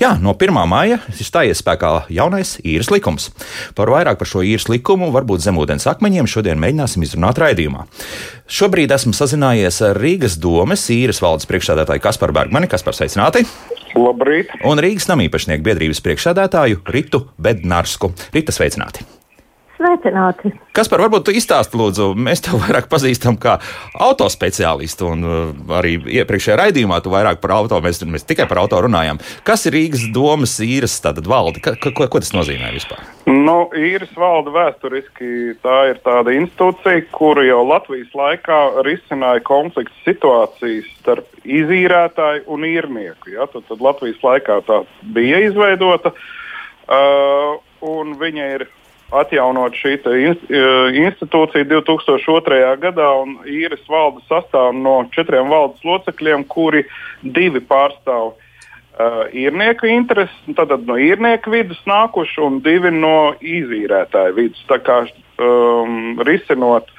Jā, no 1. maija ir stājies spēkā jaunais īres likums. Par vairāk par šo īres likumu, varbūt zemūdens akmeņiem, šodien mēģināsim izrunāt raidījumā. Šobrīd esmu sazinājies ar Rīgas domes īres valdes priekšsēdētāju Kasparu Bergmani. Kaspar, sveicināti! Labrīt! Un Rīgas namīpašnieku biedrības priekšsēdētāju Ritu Bednarsku. Rita, sveicināti! Sveicināti! Kas par varbūt izstāst, lūdzu, mēs tev vairāk pazīstam kā autospeciālistu, un uh, arī iepriekšējā raidījumā tu vairāk par auto, mēs, mēs tikai par auto runājām. Kas ir Rīgas domas īres valde? Ka, ko, ko tas nozīmē vispār? Nu, īres valde vēsturiski tā ir tāda institūcija, kura jau Latvijas laikā risināja konflikts situācijas starp izīrētāju un īrnieku. Ja? Tad, tad Latvijas laikā tā bija izveidota, uh, un viņa ir atjaunot šī institūcija 2002. gadā, un īres valde sastāv no četriem valdes locekļiem, kuri divi pārstāv uh, īrnieku intereses, tātad no īrnieku vidus nākuši, un divi no izīrētāju vidus. Tā kā um, risinot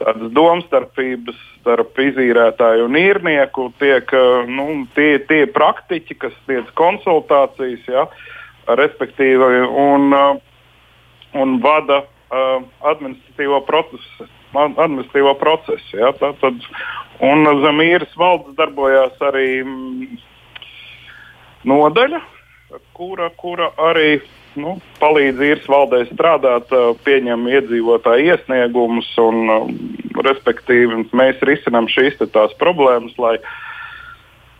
tādas domstarpības starp izīrētāju un īrnieku, tiek uh, nu, tie, tie praktiķi, kas sniedz konsultācijas, ja, respektīvi. Un, uh, un vada uh, administratīvo procesu. Administratīvo procesu ja, tā, tad, un zem īres valdes darbojās arī mm, nodaļa, kura, kura arī nu, palīdz īres valdē strādāt, uh, pieņem iedzīvotāju iesniegumus un, uh, respektīvi, mēs risinām šīs problēmas, lai uh,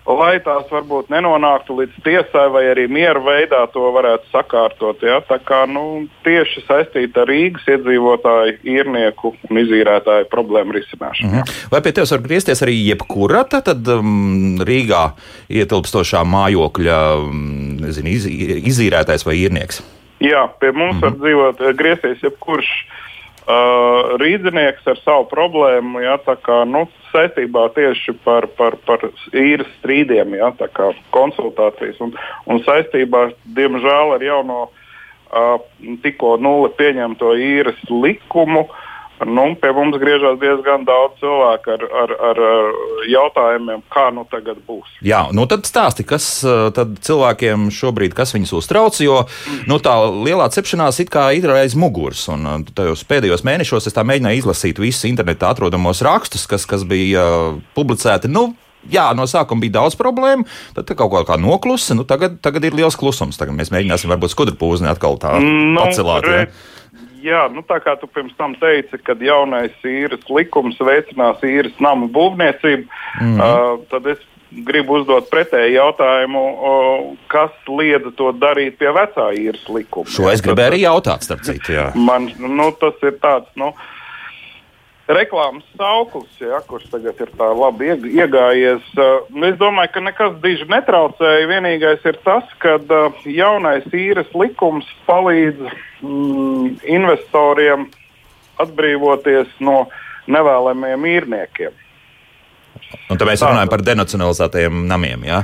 lai tās varbūt nenonāktu līdz tiesai, vai arī miera veidā to varētu sakārtot. Ja? Tā kā nu, tieši saistīta ar Rīgas iedzīvotāju, īrnieku un izīrētāju problēmu risināšanu. Mm -hmm. Vai pie tevis var griezties arī jebkura tad, um, Rīgā ietilpstošā mājokļa um, nezinu, iz, izīrētājs vai īrnieks? Jā, pie mums mm -hmm. var dzīvot, griezties jebkurš uh, rīznieks ar savu problēmu. Ja, kā, nu, saistībā tieši par, par, par īres strīdiem, ja, konsultācijas un, un saistībā, diemžēl, ar jauno uh, tikko nulli pieņemto īres likumu. Uh, Nu, pie mums griežas diezgan daudz cilvēku ar, ar, ar jautājumiem, kā nu tagad būs. Jā, nu tad stāsti, kas tad cilvēkiem šobrīd, kas viņus uztrauc, jo nu, tā lielā cepšanās it kā ir aiz muguras. Un tajos pēdējos mēnešos es tā mēģināju izlasīt visus internetā atrodamos rakstus, kas, kas bija uh, publicēti. Nu, jā, no sākuma bija daudz problēmu, tad kaut kā noklusa. Nu, tagad, tagad ir liels klusums. Tagad mēs mēģināsim varbūt skudrpūzni atkal tā nu, pacelāt. Re... Ja? Jā, nu, tā kā tu pirms tam teici, ka jaunais īres likums veicinās īres namu būvniecību, mm -hmm. uh, tad es gribu uzdot pretēju jautājumu, uh, kas liedza to darīt pie vecā īres likuma. Šo es gribēju arī jautāt, starp citu. Man, nu, tas ir tāds. Nu, reklāmas sauklis, ja, kurš tagad ir tā labi iegājies. Uh, es domāju, ka nekas diži netraucēja. Vienīgais ir tas, ka uh, jaunais īres likums palīdz mm, investoriem atbrīvoties no nevēlamiem īrniekiem. Un tad mēs runājam par denacionalizētajiem namiem. Ja?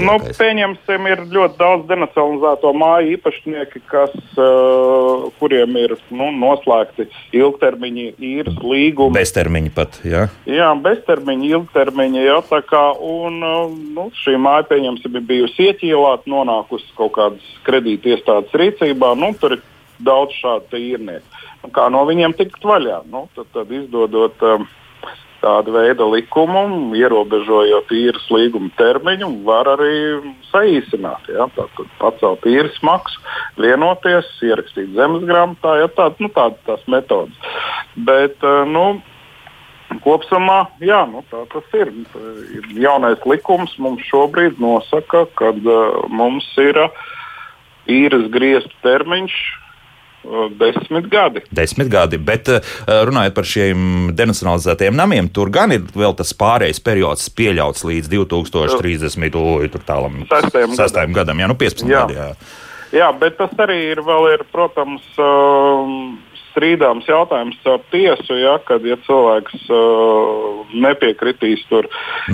Nu, pieņemsim, ir ļoti daudz denacionalizēto māju īpašnieki, kas, uh, kuriem ir nu, noslēgti ilgtermiņa īres līgumi. Beztermiņa pat. Ja? Jā, beztermiņa, ilgtermiņa. Jā, kā, un, uh, nu, šī māja, pieņemsim, ir bijusi ieķīlāta, nonākusi kaut kādas kredīta iestādes rīcībā. Nu, tur ir daudz šādu īrnieku. Nu, kā no viņiem tikt vaļā? Nu, tad, tad izdodot. Um, tāda veida likumu, ierobežojot īres līguma termiņu, var arī saīsināt. Ja? Tātad pacelt īres maksu, vienoties, ierakstīt zemes grāmatā, ja? tādas nu, tād, tās metodas. Bet, eh, nu, Kopumā, jā, nu, tā tas ir. Jaunais likums mums šobrīd nosaka, ka uh, mums ir uh, īres griestu termiņš Desmit gadi. Desmit gadi, bet eh, runājot par šiem denacionalizētajiem namiem, tur gan ir vēl tas pārējais periods pieļauts līdz 2030. tālam sastajam gadam, jā, nu 15 jā. gadi. Jā. jā, bet tas arī ir, vēl ir, protams, um, strīdāms jautājums caur tiesu, ja, kad ja cilvēks nepiekritīs tur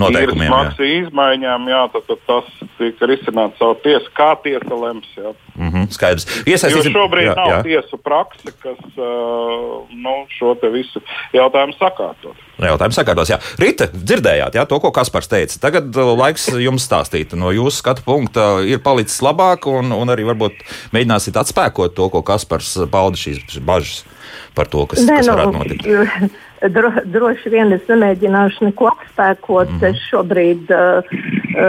īres maksas izmaiņām, jā, tad, tad tas tika risināts caur tiesu, kā tiesa lems. Jā. Mm -hmm, skaidrs. Iesaistīsim... Jo šobrīd jā, nav jā. tiesu prakse, kas uh, nu, šo visu jautājumu sakārtot. Jautājums sakārtos. Jā. Rīta, dzirdējāt jā, to, ko Kaspars teica. Tagad uh, laiks jums stāstīt. No jūsu skatu punkta ir palicis labāk, un, un arī varbūt mēģināsiet atspēkot to, ko Kaspars pauda šīs bažas par to, kas, ne, kas nu, varētu notikt. Dro, droši vien es nemēģināšu neko apspēkot. Mm. Es šobrīd uh,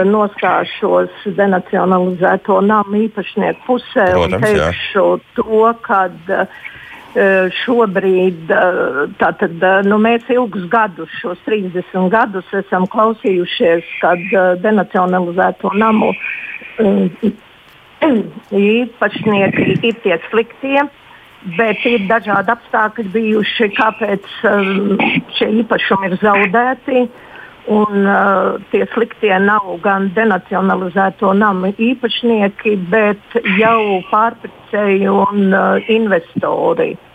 noskāšos denacionalizēto namu īpašnieku pusē Protams, un teikšu jā. to, ka uh, šobrīd uh, tātad, uh, nu, mēs ilgus gadus, šos 30 gadus, esam klausījušies, kad uh, denacionalizēto namu īpašnieki ir tie sliktie bet ir dažādi apstākļi bijuši, kāpēc um, šie īpašumi ir zaudēti. Un, uh, tie sliktie nav gan denacionalizēto namu īpašnieki, bet jau pārpircēji un uh, investori, uh,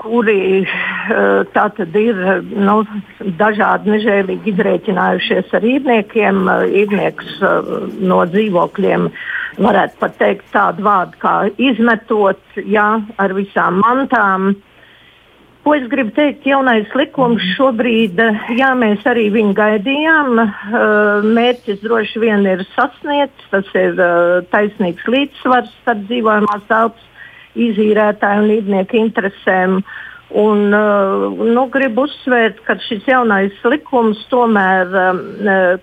kuri uh, tātad ir nu, dažādi nežēlīgi izrēķinājušies ar īrniekiem. Uh, īrnieks no dzīvokļiem varētu pat teikt tādu vārdu kā izmetot, jā, ar visām mantām. Ko es gribu teikt, jaunais likums šobrīd, jā, mēs arī viņu gaidījām. Mērķis droši vien ir sasniegts, tas ir taisnīgs līdzsvars starp dzīvojamās telpas izīrētāju un līdnieku interesēm. Un, uh, nu, gribu uzsvērt, ka šis jaunais likums tomēr uh,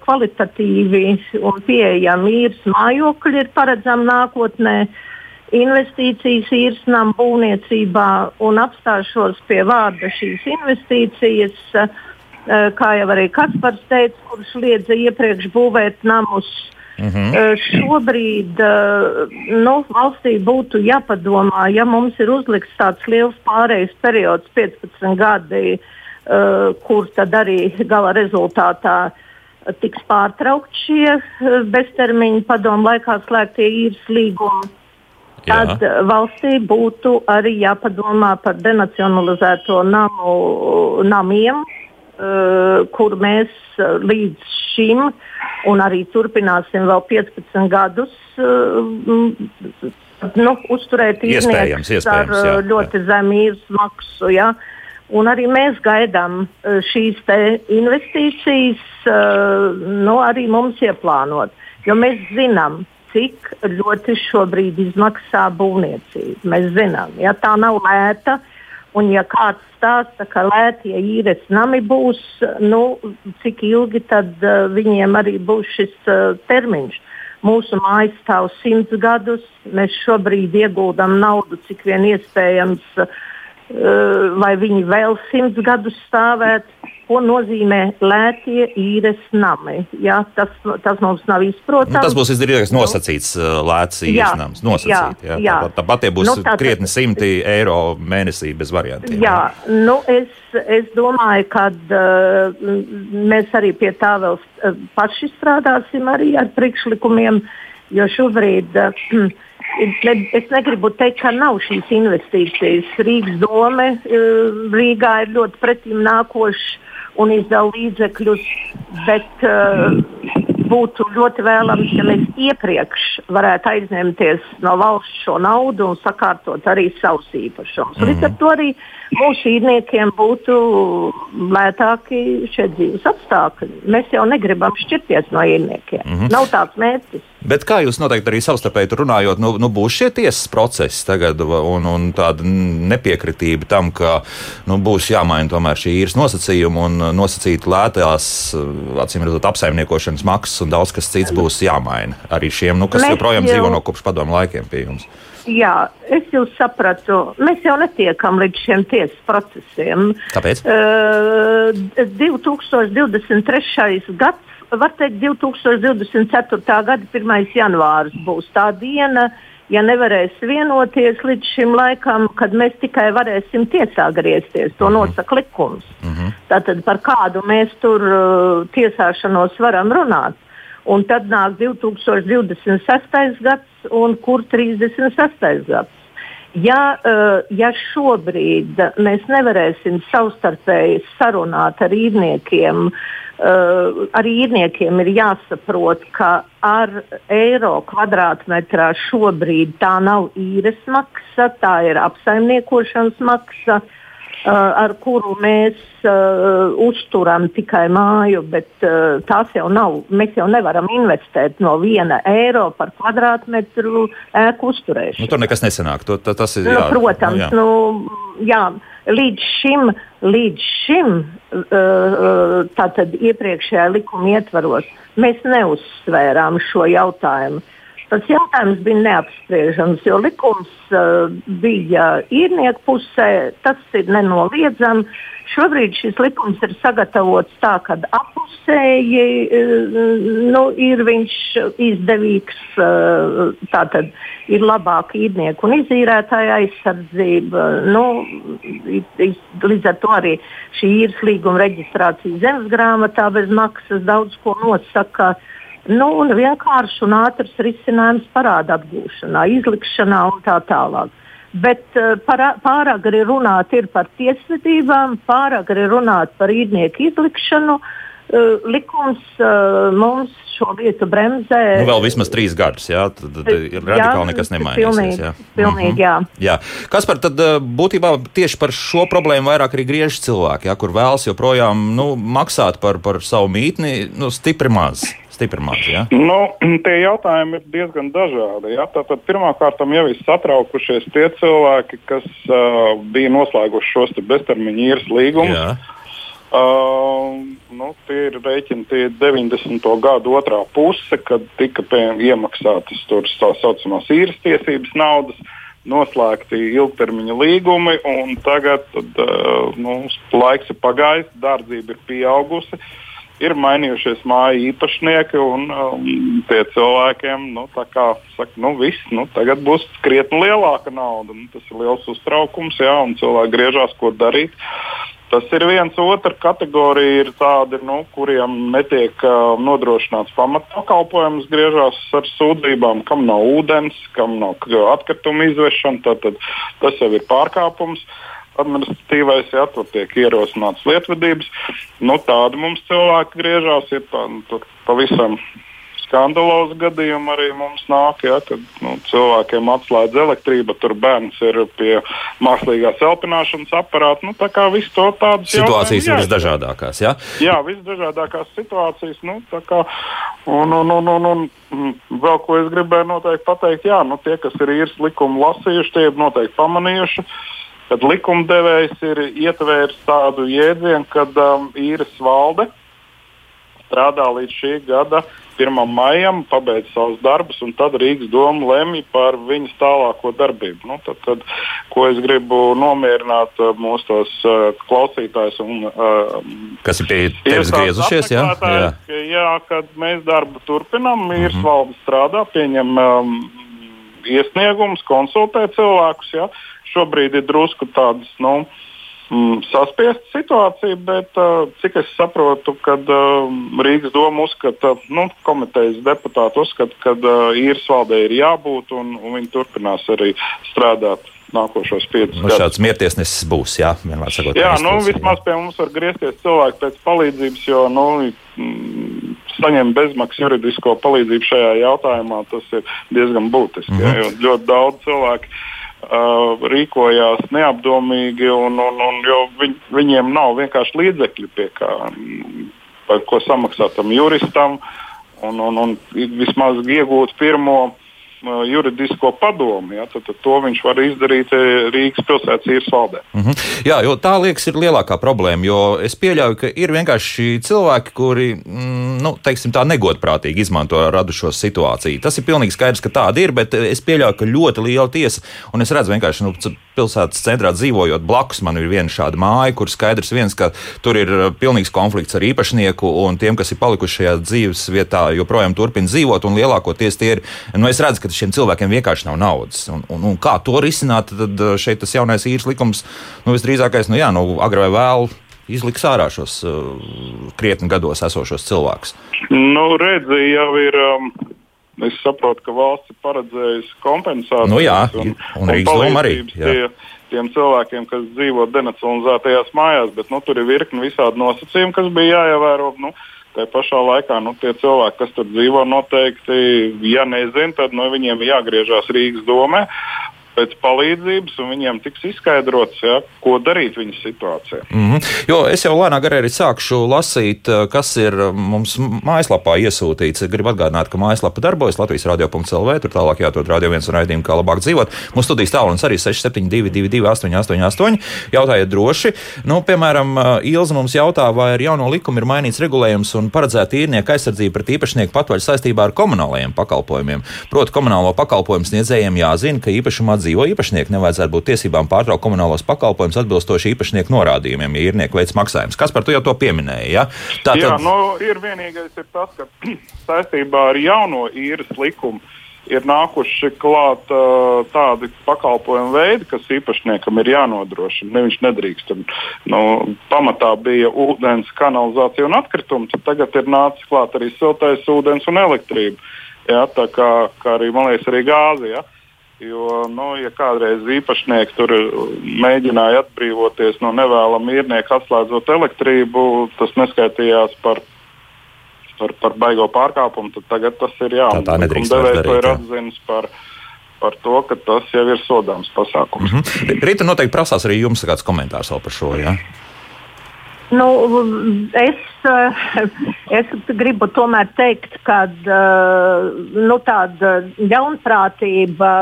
kvalitatīvi un pieejami īres mājokļi ir paredzami nākotnē. Investīcijas īres nama būvniecībā un apstāšos pie vārda šīs investīcijas, uh, kā jau arī Kaspars teica, kurš liedza iepriekš būvēt namus Mm -hmm. Šobrīd nu, valstī būtu jāpadomā, ja mums ir uzlikts tāds liels pārejas periods, 15 gadi, kur tad arī gala rezultātā tiks pārtraukt šie beztermiņa padomu laikā slēgtie īres līgumi. Tad Jā. valstī būtu arī jāpadomā par denacionalizēto namu, namiem, uh, kur mēs līdz šim un arī turpināsim vēl 15 gadus uh, nu, uzturēt īstenības ar jā, uh, ļoti jā. zemu īres maksu. Ja? Un arī mēs gaidām uh, šīs investīcijas, nu, arī mums ieplānot. Jo mēs zinām, cik ļoti šobrīd izmaksā būvniecība. Mēs zinām, ja tā nav lēta. Un, ja kāds stāsta, ka lētie īres nami būs, nu, cik ilgi tad uh, viņiem arī būs šis uh, termiņš. Mūsu mājas stāv simts gadus, mēs šobrīd ieguldam naudu, cik vien iespējams, uh, lai viņi vēl simts gadus stāvētu ko nozīmē lētie īres nami. Ja, tas, tas mums nav izprotams. Nu, tas būs izdarīts nosacīts uh, lēts īres nams. Nosacīt, jā, jā. Jā. Tāpat tie būs nu, tā, krietni simti eiro mēnesī bez variantiem. Jā, jā. Nu, es, es domāju, ka uh, mēs arī pie tā vēl uh, paši strādāsim arī ar priekšlikumiem, jo šobrīd. Uh, Es negribu teikt, ka nav šīs investīcijas. Rīgas doma uh, Rīgā ir ļoti pretim nākoša un izdala līdzekļus, bet uh, būtu ļoti vēlams, ja mēs iepriekš varētu aizņemties no valsts šo naudu un sakārtot arī savus īpašumus. Mm. Līdz ar to arī mūsu īrniekiem būtu lētāki šie dzīves apstākļi. Mēs jau negribam šķirties no īrniekiem. Mm. Nav tāds mērķis. Bet kā jūs noteikti arī savstarpēji runājot, nu, nu būs šie tiesas procesi tagad un, un tāda nepiekritība tam, ka nu, būs jāmaina tomēr šī īres nosacījuma un nosacīt lētās, acīm redzot, apsaimniekošanas maksas un daudz kas cits būs jāmaina arī šiem, nu, kas Mēs joprojām jau... dzīvo no kopš padomu laikiem pie jums. Jā, es jau sapratu. Mēs jau netiekam līdz šiem tiesas procesiem. Kāpēc? Uh, 2023. gads, var teikt, 2024. gada 1. janvārs būs tā diena, ja nevarēs vienoties līdz šim laikam, kad mēs tikai varēsim tiesā griezties. To mhm. nosaka likums. Uh mhm. -huh. Tātad par kādu mēs tur uh, tiesāšanos varam runāt. Un tad nāk 2026. gads, un kur 36. gads. Ja, ja šobrīd mēs nevarēsim savstarpēji sarunāt ar īrniekiem, arī īrniekiem ir jāsaprot, ka ar eiro kvadrātmetrā šobrīd tā nav īres maksa, tā ir apsaimniekošanas maksa. Uh, Uh, ar kuru mēs uh, uzturam tikai māju, bet uh, tās jau nav. Mēs jau nevaram investēt no viena eiro par kvadrātmetru ēku uzturēšanu. Nu, tur nekas nesanāk. To, tas ir, nu, jā, protams, nu, jā. Nu, jā, līdz šim, līdz šim uh, tātad iepriekšējā likuma ietvaros mēs neuzsvērām šo jautājumu. Tas jautājums bija neapspriežams, jo likums uh, bija īrnieku pusē, tas ir nenoliedzami. Šobrīd šis likums ir sagatavots tā, ka apusēji uh, nu, ir viņš izdevīgs, uh, tātad ir labāka īrnieku un izīrētāja aizsardzība. Nu, līdz ar to arī šī īres līguma reģistrācija zemes grāmatā bez maksas daudz ko nosaka. Uh, Nu, un vienkārši un ātrs risinājums parāda atgūšanā, izlikšanā un tā tālāk. Bet uh, pārāk arī runāt par tiesvedībām, pārāk arī runāt par īrnieku izlikšanu. Uh, likums uh, mums šo lietu bremzē. Nu, vēl vismaz trīs gadus, jā, tad, tad ir radikāli jā, nekas nemainīsies. Pilnīgi, jā. pilnīgi mm -hmm. jā. jā. Kas par tad būtībā tieši par šo problēmu vairāk arī griež cilvēki, jā, kur vēlas joprojām nu, maksāt par, par savu mītni nu, stipri maz? Stipri maz. Ja? Nu, tie jautājumi ir diezgan dažādi. Ja? Tātad pirmkārt jau ir satraukušies tie cilvēki, kas uh, bija noslēguši šos beztermiņa īres līgumus. Uh, nu, tie ir rēķini tie 90. gada otrā puse, kad tika iemaksātas tur tā saucamās īres tiesības naudas, noslēgti ilgtermiņa līgumi, un tagad tad, uh, nu, laiks ir pagājis, dārdzība ir pieaugusi. Uh, ir mainījušies māju īpašnieki, un um, tie cilvēkiem, nu, tā kā saka, nu, viss, nu, tagad būs krietni lielāka nauda. Nu, tas ir liels uztraukums, jā, un cilvēki griežās, ko darīt. Tas ir viens, otra kategorija ir tādi, nu, kuriem netiek uh, nodrošināts pamatpakalpojums, griežās ar sūdzībām, kam nav ūdens, kam nav atkrituma izvešana. Tad, tad tas jau ir pārkāpums. Uh, administratīvais, ja tur tiek ierosināts lietvedības. Nu, tādi mums cilvēki griežās, ir tā, nu, pavisam skandalozi gadījumi arī mums nāk, ja, kad nu, cilvēkiem atslēdz elektrība, tur bērns ir pie mākslīgās elpināšanas aparāta. Nu, tā kā viss to tādas situācijas ir visdažādākās. Ja? Jā, visdažādākās situācijas. Nu, kā, un, un, un, un, un, vēl ko es gribēju noteikti pateikt, jā, nu, tie, kas ir īres likumu lasījuši, tie ir noteikti pamanījuši. Uh, kad likumdevējs ir ietvērs tādu jēdzienu, ka um, īres valde strādā līdz šī gada 1. maijam, pabeidz savus darbus, un tad Rīgas doma lemj par viņas tālāko darbību. Nu, tad, tad, ko es gribu nomierināt uh, mūsu tos, uh, klausītājus un uh, kas ir pie tevis griezušies? Jā, jā. jā, kad mēs darbu turpinām, īres mm -hmm. valde strādā, pieņem um, iesniegumus, konsultē cilvēkus. Jā šobrīd ir drusku tādas. Nu, mm, saspiesta situācija, bet uh, cik es saprotu, kad uh, Rīgas doma uzskata, nu, komitejas deputāti uzskata, ka uh, īres valdē ir jābūt un, un viņi turpinās arī strādāt. Nākošos piecus nu, gadus. Šāds miertiesnesis būs. Jā, vienmēr sakot, jā nu, vismaz pie mums var griezties cilvēki pēc palīdzības, jo nu, mm, saņemt bezmaksas juridisko palīdzību šajā jautājumā tas ir diezgan būtiski. Mm -hmm. jā, ļoti daudz cilvēku uh, rīkojās neapdomīgi, un, un, un, jo viņ, viņiem nav vienkārši līdzekļi, pie kā, par ko samaksāt tam juristam, un, un, un vismaz iegūt pirmo juridisko padomu. Ja, tad, tad to viņš var izdarīt uh, Rīgas pilsētas īres valdē. Mm -hmm. Jā, jo tā liekas, ir lielākā problēma. Jo es pieļauju, ka ir vienkārši cilvēki, kuri mm, nu, teiksim, tā negodprātīgi izmanto radušo situāciju. Tas ir pilnīgi skaidrs, ka tāda ir, bet es pieļauju, ka ļoti liela tiesa, un es redzu vienkārši nu, pilsētas centrā dzīvojot blakus, man ir viena šāda māja, kur skaidrs viens, ka tur ir uh, pilnīgs konflikts ar īpašnieku, un tiem, kas ir palikuši šajā dzīves vietā, joprojām turpina dzīvot, un lielākoties tie ir, nu, es redzu, ka šiem cilvēkiem vienkārši nav naudas. Un, un, un kā to risināt, tad uh, šeit tas jaunais īres likums nu, visdrīzākais, nu jā, nu, agrāk vai vēlu. Izliks ārā šos uh, krietni gados esošos cilvēkus. Nu, redzi, jau ir um, Es saprotu, ka valsts ir paredzējusi kompensāciju. Nu jā, un, un Rīgas doma arī. Tie, tiem cilvēkiem, kas dzīvo denacionalizētajās mājās, bet nu, tur ir virkni visādi nosacījumi, kas bija jāievēro. Nu, Tā pašā laikā nu, tie cilvēki, kas tur dzīvo, noteikti, ja nezina, tad nu, viņiem jāgriežas Rīgas domē pēc palīdzības, un viņiem tiks izskaidrots, ja, ko darīt viņas situācijā. Mm -hmm. Jo es jau lēnāk arī sākšu lasīt, eh, kas ir eh, mums mājaslapā iesūtīts. Gribu atgādināt, ka mājaslapa darbojas Latvijas radio.clv. Tur tālāk jāatrod radio viens un raidījumu, kā labāk dzīvot. Mūsu studijas tālrunis arī 6722, 888. Jautājiet droši. Nu, piemēram, eh, Ilza mums jautā, vai ar jauno likumu ir mainīts regulējums un paredzēta īrnieka aizsardzība pret īpašnieku patvaļu saistībā ar komunālajiem pakalpojumiem. Proti, komunālo pakalpojumu sniedzējiem jāzina, ka īpašumā dzīvo īpašnieki, nevajadzētu būt tiesībām pārtraukt komunālos pakalpojumus atbilstoši īpašnieku norādījumiem, ja īrnieku veids maksājums. Kas par to jau to pieminēja? Ja? Tā tad... Jā, nu, ir vienīgais ir tas, ka saistībā ar jauno īres likumu ir nākuši klāt uh, tādi pakalpojumu veidi, kas īpašniekam ir jānodrošina. Ne, viņš nedrīkst. Nu, pamatā bija ūdens, kanalizācija un atkritumi. Tagad ir nācis klāt arī siltais ūdens un elektrība. Ja, tā kā, kā arī, man liekas, arī gāzi. Ja. Jo, nu, ja kādreiz īpašnieks tur mēģināja atbrīvoties no nevēlama īrnieka, atslēdzot elektrību, tas neskaitījās par, par, par baigo pārkāpumu, tad tagad tas ir jā. Tā, tā nedrīkst devējs to ir atzinis par, par to, ka tas jau ir sodāms pasākums. Mm -hmm. Rīta noteikti prasās arī jums kāds komentārs vēl par šo. Ja? Nu, es, eh, es gribu tomēr teikt, ka eh, nu, tāda ļaunprātība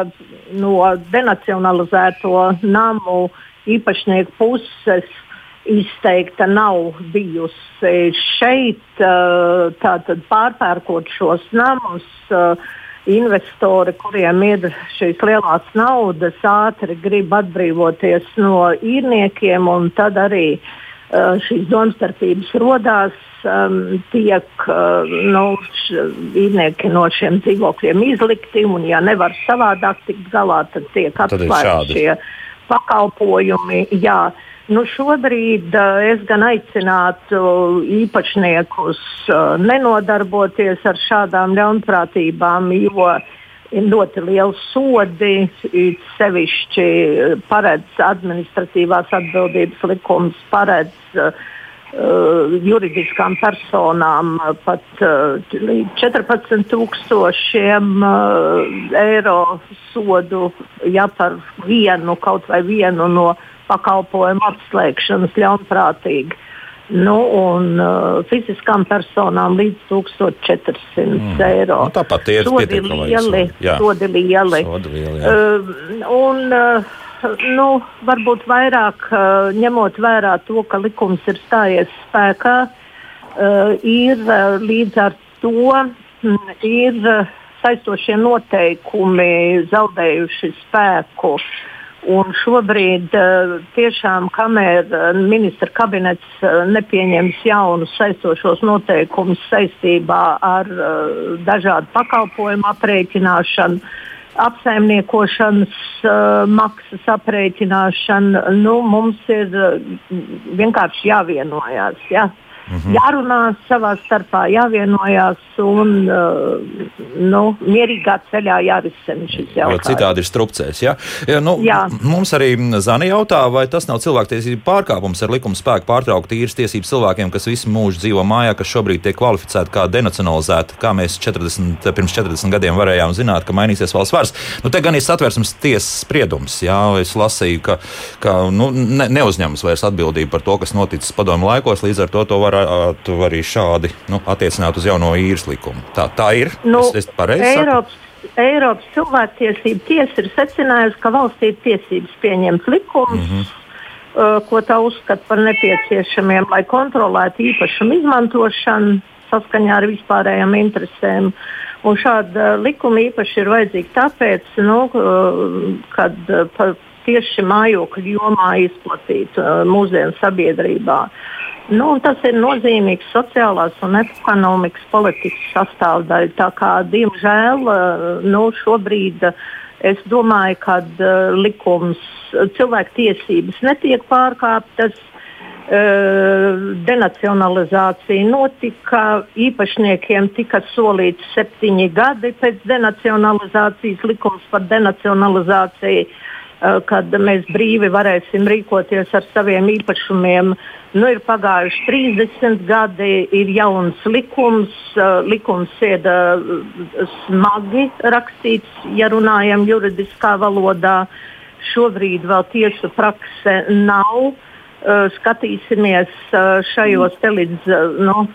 no denacionalizēto namu īpašnieku puses izteikta nav bijusi. Šeit, eh, tātad pārpērkot šos namus, investori, kuriem ir šīs lielās naudas, ātri grib atbrīvoties no īrniekiem un tad arī uh, šīs domstarpības rodās, um, tiek uh, nu, īrnieki no šiem dzīvokļiem izlikti, un, ja nevar savādāk tikt galā, tad tiek atklāti šie pakalpojumi. Jā. Nu, šobrīd uh, es gan aicinātu īpašniekus uh, nenodarboties ar šādām ļaunprātībām, jo uh, ir ļoti lieli sodi, sevišķi eh, paredz administratīvās atbildības likums, paredz uh, juridiskām personām pat uh, līdz 14,000 uh, eiro sodu, ja par vienu, kaut vai vienu no pakalpojumu atslēgšanas ļaunprātīgi. Nu, un uh, fiziskām personām līdz 1400 mm. eiro. Nu, tāpat ir sodi lieli. Lieli. Uh, un, uh, nu, varbūt vairāk uh, ņemot vērā to, ka likums ir stājies spēkā, uh, ir uh, līdz ar to mm, ir, uh, saistošie noteikumi zaudējuši spēku. Uh, Un šobrīd uh, tiešām, kamēr uh, ministra kabinets uh, nepieņems jaunus saistošos noteikumus saistībā ar dažādu pakalpojumu aprēķināšanu, apsaimniekošanas maksas aprēķināšanu, nu, mums ir vienkārši jāvienojās. Ja? Mm -hmm. Jārunā savā starpā, jāvienojās un uh, nu, mierīgā ceļā jārisina šis jautājums. Citādi ir strupcēs. Ja? Ja, nu, Jā. Mums arī Zani jautā, vai tas nav cilvēktiesību pārkāpums ar likuma spēku pārtraukt īres tiesības cilvēkiem, kas visu mūžu dzīvo mājā, kas šobrīd tiek kvalificēti kā denacionalizēti, kā mēs 40, pirms 40 gadiem varējām zināt, ka mainīsies valsts varas. Nu, te gan ir satversmes tiesas spriedums. Jā, es lasīju, ka, ka nu, ne, neuzņemas vairs atbildību par to, kas noticis padomu laikos, līdz ar to to var varētu arī šādi nu, attiecināt uz jauno īres likumu. Tā, tā ir. Nu, es, es Eiropas, Eiropas cilvēktiesība tiesa ir secinājusi, ka valstī ir tiesības pieņemt likumus. Mm -hmm. Uh, ko tā uzskata par nepieciešamiem, lai kontrolētu īpašumu izmantošanu saskaņā ar vispārējām interesēm. Un šāda likuma īpaši ir vajadzīga tāpēc, nu, uh, kad uh, tieši mājokļu jomā izplatīta mūsdienu sabiedrībā. Uh, Nu, tas ir nozīmīgs sociālās un ekonomikas politikas sastāvdaļa. Diemžēl, eh, nu, šobrīd eh, es domāju, ka uh, likums, cilvēku tiesības netiek pārkāptas. denacionalizācija notika, īpašniekiem tika solīts septiņi gadi pēc denacionalizācijas, likums par denacionalizāciju, kad mēs brīvi varēsim rīkoties ar saviem īpašumiem. Nu, ir pagājuši 30 gadi, ir jauns likums, likums ir smagi rakstīts, ja runājam juridiskā valodā. Šobrīd vēl tiesu prakse nav. Skatīsimies šajos te līdz nu,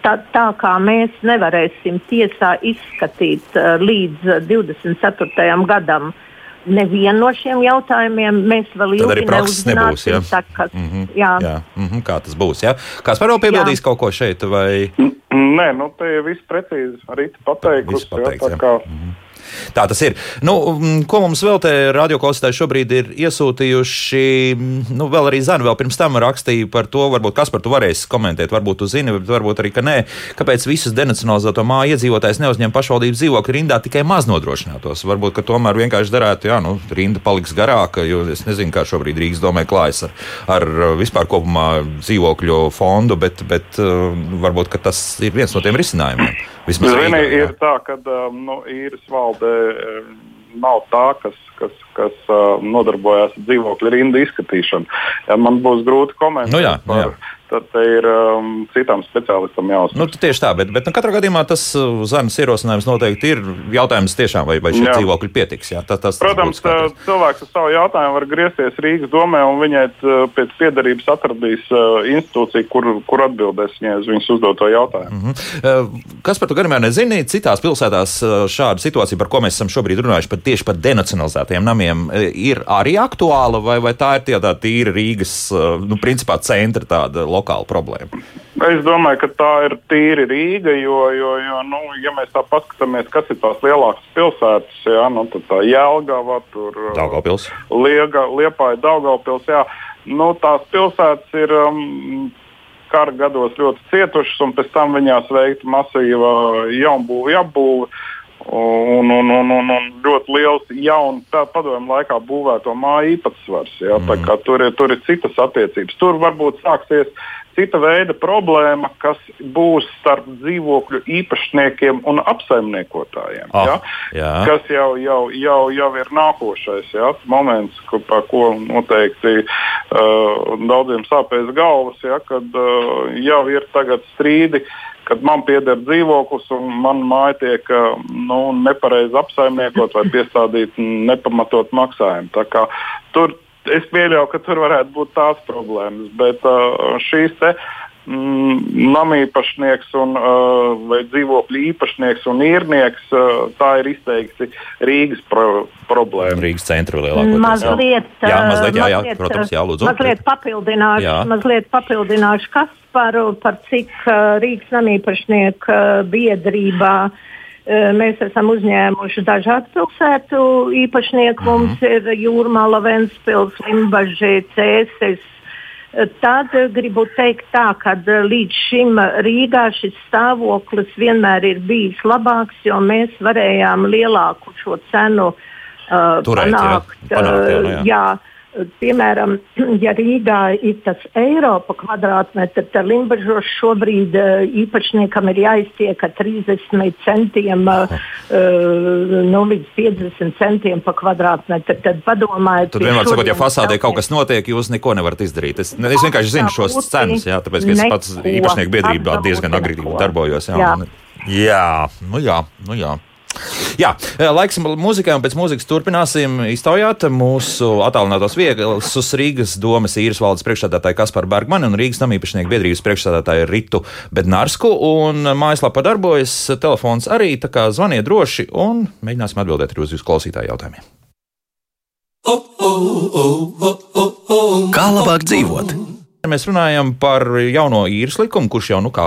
tā, tā, kā mēs nevarēsim tiesā izskatīt līdz 24. gadam. Nevienu no šiem jautājumiem mēs vēl ilgi neuzzināsim sekas. Mm -hmm. jā. Jā. Mm -hmm. Kā tas būs? Jā? Kāds vēl piebildīs jā. kaut ko šeit? Vai? Nē, nu te ir viss precīzi arī pateikusi. Pateikts, jā, tā kā... mm -hmm. Tā tas ir. Nu, ko mums vēl te radioklausītāji šobrīd ir iesūtījuši? Nu, vēl arī Zana vēl pirms tam rakstīja par to, varbūt kas par to varēs komentēt. Varbūt zini, bet varbūt arī, ka nē. Kāpēc visas denacionalizēto māju iedzīvotājs neuzņem pašvaldības dzīvokļu rindā tikai maz nodrošinātos? Varbūt, ka tomēr vienkārši darētu, jā, nu, rinda paliks garāka, jo es nezinu, kā šobrīd Rīgas domē klājas ar, ar vispār kopumā dzīvokļu fondu, bet, bet uh, varbūt tas ir viens no tiem risinājumiem. Vismaz Zini, ir tā, ka um, nu, īres valde um, nav tā, kas, kas, kas uh, nodarbojas ar dzīvokļu rindu izskatīšanu. Man būs grūti komentēt nu jā, nu par, jā tad ir um, citām speciālistam jāuzsver. Nu, tieši tā, bet, bet nu, katrā gadījumā tas uh, zemes ierosinājums noteikti ir jautājums tiešām, vai, vai šie jā. dzīvokļi pietiks. Jā, tas, tas, Protams, tas cilvēks ar savu jautājumu var griezties Rīgas domē, un viņai uh, pēc piedarības atradīs uh, institūciju, kur, kur atbildēs viņai uz viņas uzdoto jautājumu. Mm -hmm. Kas par to gadījumā nezina? Citās pilsētās uh, šāda situācija, par ko mēs esam šobrīd runājuši, par tieši par denacionalizētiem namiem, ir arī aktuāla, vai, vai tā ir tie, tā tīra Rīgas, nu, principā centra tāda lokāla problēma? Es domāju, ka tā ir tīri Rīga, jo, jo, jo nu, ja mēs tā paskatāmies, kas ir tās lielākas pilsētas, jā, nu, tad tā Jēlgava, tur Daugavpils. Liega, Liepāja, Daugavpils, jā, nu, tās pilsētas ir um, kara gados ļoti cietušas, un pēc tam viņās veikta masīva jaunbūve, apbūve. Un, un, un, un, un ļoti liels jaunu padomu laikā būvēto māju īpatsvars. Ja? Mm. Tur, ir, tur ir citas attiecības. Tur varbūt sāksies cita veida problēma, kas būs starp dzīvokļu īpašniekiem un apsaimniekotājiem. Oh, ja? jā. Kas jau, jau, jau, jau ir nākošais ja? moments, ko, par ko noteikti uh, daudziem sāpēs galvas, ja? kad uh, jau ir tagad strīdi kad man pieder dzīvoklis un mana māja tiek nu, nepareizi apsaimniekot vai piestādīt nepamatot maksājumu. Tur es pieļauju, ka tur varētu būt tās problēmas, bet uh, šīs te mm, namīpašnieks un, uh, vai dzīvokļu īpašnieks un īrnieks, uh, tā ir izteikti Rīgas pro problēma. Rīgas centra lielākoties. Mazliet, jā, mazliet, jā, jā, protams, jā, lūdzu. Mazliet papildināšu, jā. mazliet papildināšu kas par, par cik uh, Rīgas namīpašnieku uh, biedrībā. Uh, mēs esam uzņēmuši dažādu pilsētu īpašnieku. -hmm. Mums ir Jūrmāla, Ventspils, Limbaži, Cēsis. Tad gribu teikt tā, ka līdz šim Rīgā šis stāvoklis vienmēr ir bijis labāks, jo mēs varējām lielāku šo cenu uh, Turēt, panākt. Jā, panākt jā, jā. jā Piemēram, ja Rīgā ir tas eiro pa kvadrātmetru, tad Limbaģos šobrīd uh, īpašniekam ir jāiztiek ar 30 centiem uh, nu, līdz 50 centiem pa kvadrātmetru. Tad padomājiet, tad vienmēr sakot, ja fasādē kaut kas notiek, jūs neko nevarat izdarīt. Es, es vienkārši zinu šos cenas, jā, tāpēc, es pats īpašnieku biedrībā diezgan agri darbojos. Jā, jā, nu jā, nu jā. Jā, laiks mūzikai, un pēc mūzikas turpināsim iztaujāt mūsu attālinātos viesus Rīgas domas īres valdes priekšstādātāju Kasparu Bergmanu un Rīgas namīpašnieku biedrības priekšstādātāju Ritu Bednarsku. Un mājaslapā darbojas telefons arī, tā kā zvaniet droši un mēģināsim atbildēt arī uz jūsu klausītāju jautājumiem. Kā labāk dzīvot? Mēs runājam par jauno īres likumu, kurš jau nu, kā,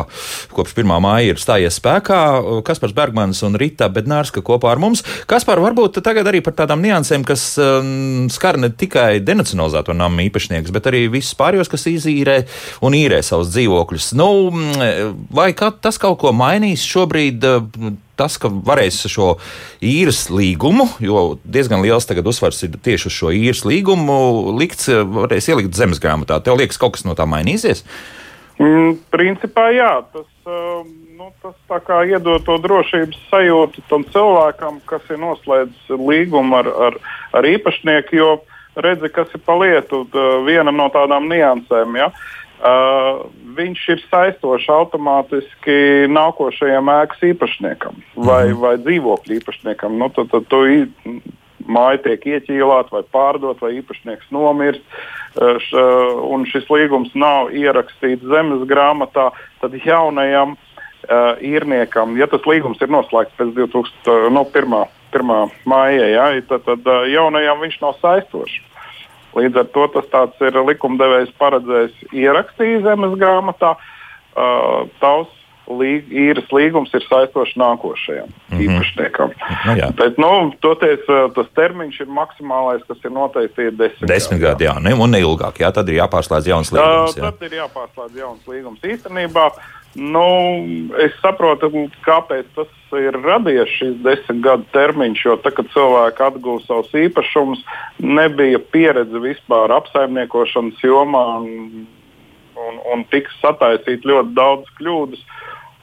kopš 1. māja ir stājies spēkā. Kaspars Bergmans un Rita Bednārska kopā ar mums. Kaspar, varbūt tagad arī par tādām niansēm, kas um, skar ne tikai denacionalizēto namu īpašniekus, bet arī visus pārējos, kas izīrē un īrē savus dzīvokļus. Nu, vai kā, tas kaut ko mainīs šobrīd? Tas, ka varēs šo īres līgumu, jo diezgan liels tagad uzsvars ir tieši uz šo īres līgumu, likts, varēs ielikt zemes grāmatā. Tev liekas, kaut kas no tā mainīsies? Mm, principā jā, tas, uh, nu, tas iedod to drošības sajūtu tam cilvēkam, kas ir noslēdzis līgumu ar, ar, ar īpašnieku, jo redzi, kas ir pa lietu, viena no tādām niansēm. Ja? Uh, Uh, viņš ir saistošs automātiski nākošajam ēkas īpašniekam vai, mm. vai dzīvokļu īpašniekam. Nu, tad, tad tu māja tiek ieķīlāta vai pārdota, vai īpašnieks nomirst, uh, š, un šis līgums nav ierakstīts zemes grāmatā, tad jaunajam uh, īrniekam, ja tas līgums ir noslēgts pēc 2000, no 1. 1. māja, ja, tad, tad uh, jaunajam viņš nav saistošs. Līdz ar to tas ir likumdevējs paredzējis ierakstīt zemes grāmatā. Uh, tavs līg, īres līgums ir saistošs nākošajam mm -hmm. īpašniekam. Nu, jā. Bet, nu, toties, tas termiņš ir maksimālais, kas ir noteikts, ir desmit, desmit gadi. Jā, ne, un ne ilgāk. Jā, tad ir jāpārslēdz jauns līgums. Jā. Tad ir jāpārslēdz jauns līgums. Īstenībā nu, es saprotu, kāpēc tas ir radies šis desmit gadu termiņš, jo tad, kad cilvēki atguva savus īpašumus, nebija pieredze vispār apsaimniekošanas jomā un, un, un tika sataisīt ļoti daudz kļūdas.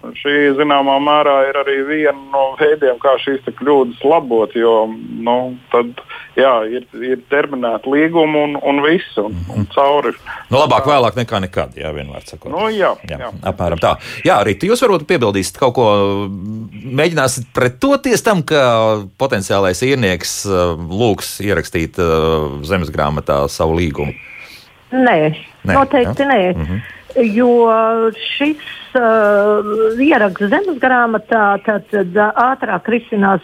Šī zināmā mērā ir arī viena no veidiem, kā šīs kļūdas labot, jo nu, tad, jā, ir, ir terminēta līguma un, un viss, un, un cauri. Nu, labāk vēlāk nekā nekad, jā, vienmēr sakot. Nu, jā, jā, jā. Apmēram tā. Jā, arī jūs varbūt piebildīsiet kaut ko, mēģināsiet pretoties tam, ka potenciālais īrnieks uh, lūgs ierakstīt uh, zemes grāmatā savu līgumu. Nē, nē noteikti jā? nē. Mm -hmm. Jo šis uh, ieraksts zemes grāmatā tad, tad uh, ātrāk risinās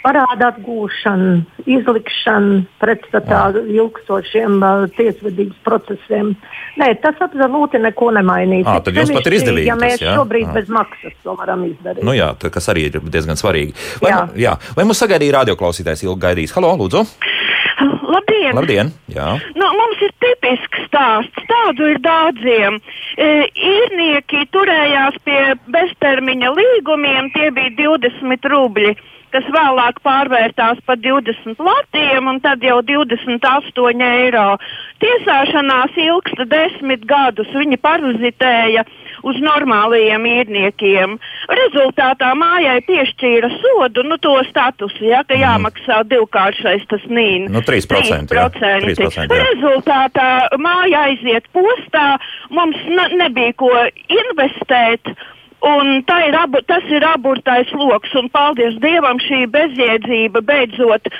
parāda atgūšana, izlikšana pretstatā ilgstošiem uh, tiesvedības procesiem. Nē, tas absolūti neko nemainīs. À, tad jums pat ir izdevīgi. Ja mēs tas, jā? šobrīd à. bez maksas to varam izdarīt. Nu jā, tā, kas arī ir diezgan svarīgi. Vai, jā. Jā. Vai mums sagaidīja radioklausītājs ilgi gaidīs? Halo, lūdzu! Labdien! Labdien jā. nu, mums ir tipisks stāsts, tādu ir daudziem. E, īrnieki turējās pie beztermiņa līgumiem, tie bija 20 rubļi kas vēlāk pārvērtās par 20 latiem un tad jau 28 eiro. Tiesāšanās ilgsta desmit gadus. Viņi parazitēja uz normālajiem īrniekiem. Rezultātā mājai piešķīra sodu, nu to statusu, ja, ka mhm. jāmaksā divkāršais tas nīns. Nu, 3%. 3%, 3%, 3% jā. Rezultātā māja aiziet postā, mums nebija ko investēt. Un ir abu, tas ir aburtais lokus, un paldies Dievam, šī bezjēdzība beidzot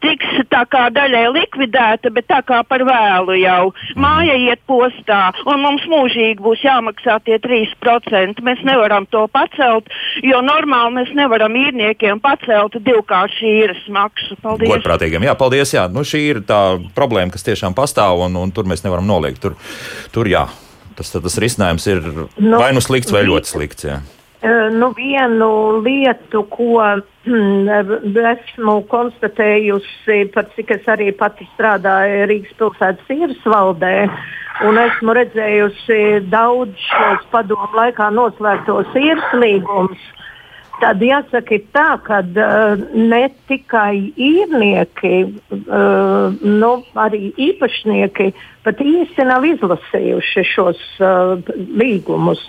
tiks tā kā daļai likvidēta, bet tā kā par vēlu jau. Māja iet postā, un mums mūžīgi būs jāmaksā tie 3%. Mēs nevaram to pacelt, jo normāli mēs nevaram īrniekiem pacelt divkāršu īres maksu. Paldies! Godprātīgiem, jā, paldies, jā. Nu, šī ir tā problēma, kas tiešām pastāv, un, un tur mēs nevaram noliegt. Tur, tur jā tas, tas risinājums ir nu, vai nu slikts, vai ļoti slikts. Jā. Nu, vienu lietu, ko mm, esmu konstatējusi, par cik es arī pati strādāju Rīgas pilsētas īres valdē, un esmu redzējusi daudz šos padomu laikā noslēgtos īres līgumus Tad jāsaka tā, ka uh, ne tikai īrnieki, uh, nu, arī īpašnieki pat īsti nav izlasījuši šos uh, līgumus.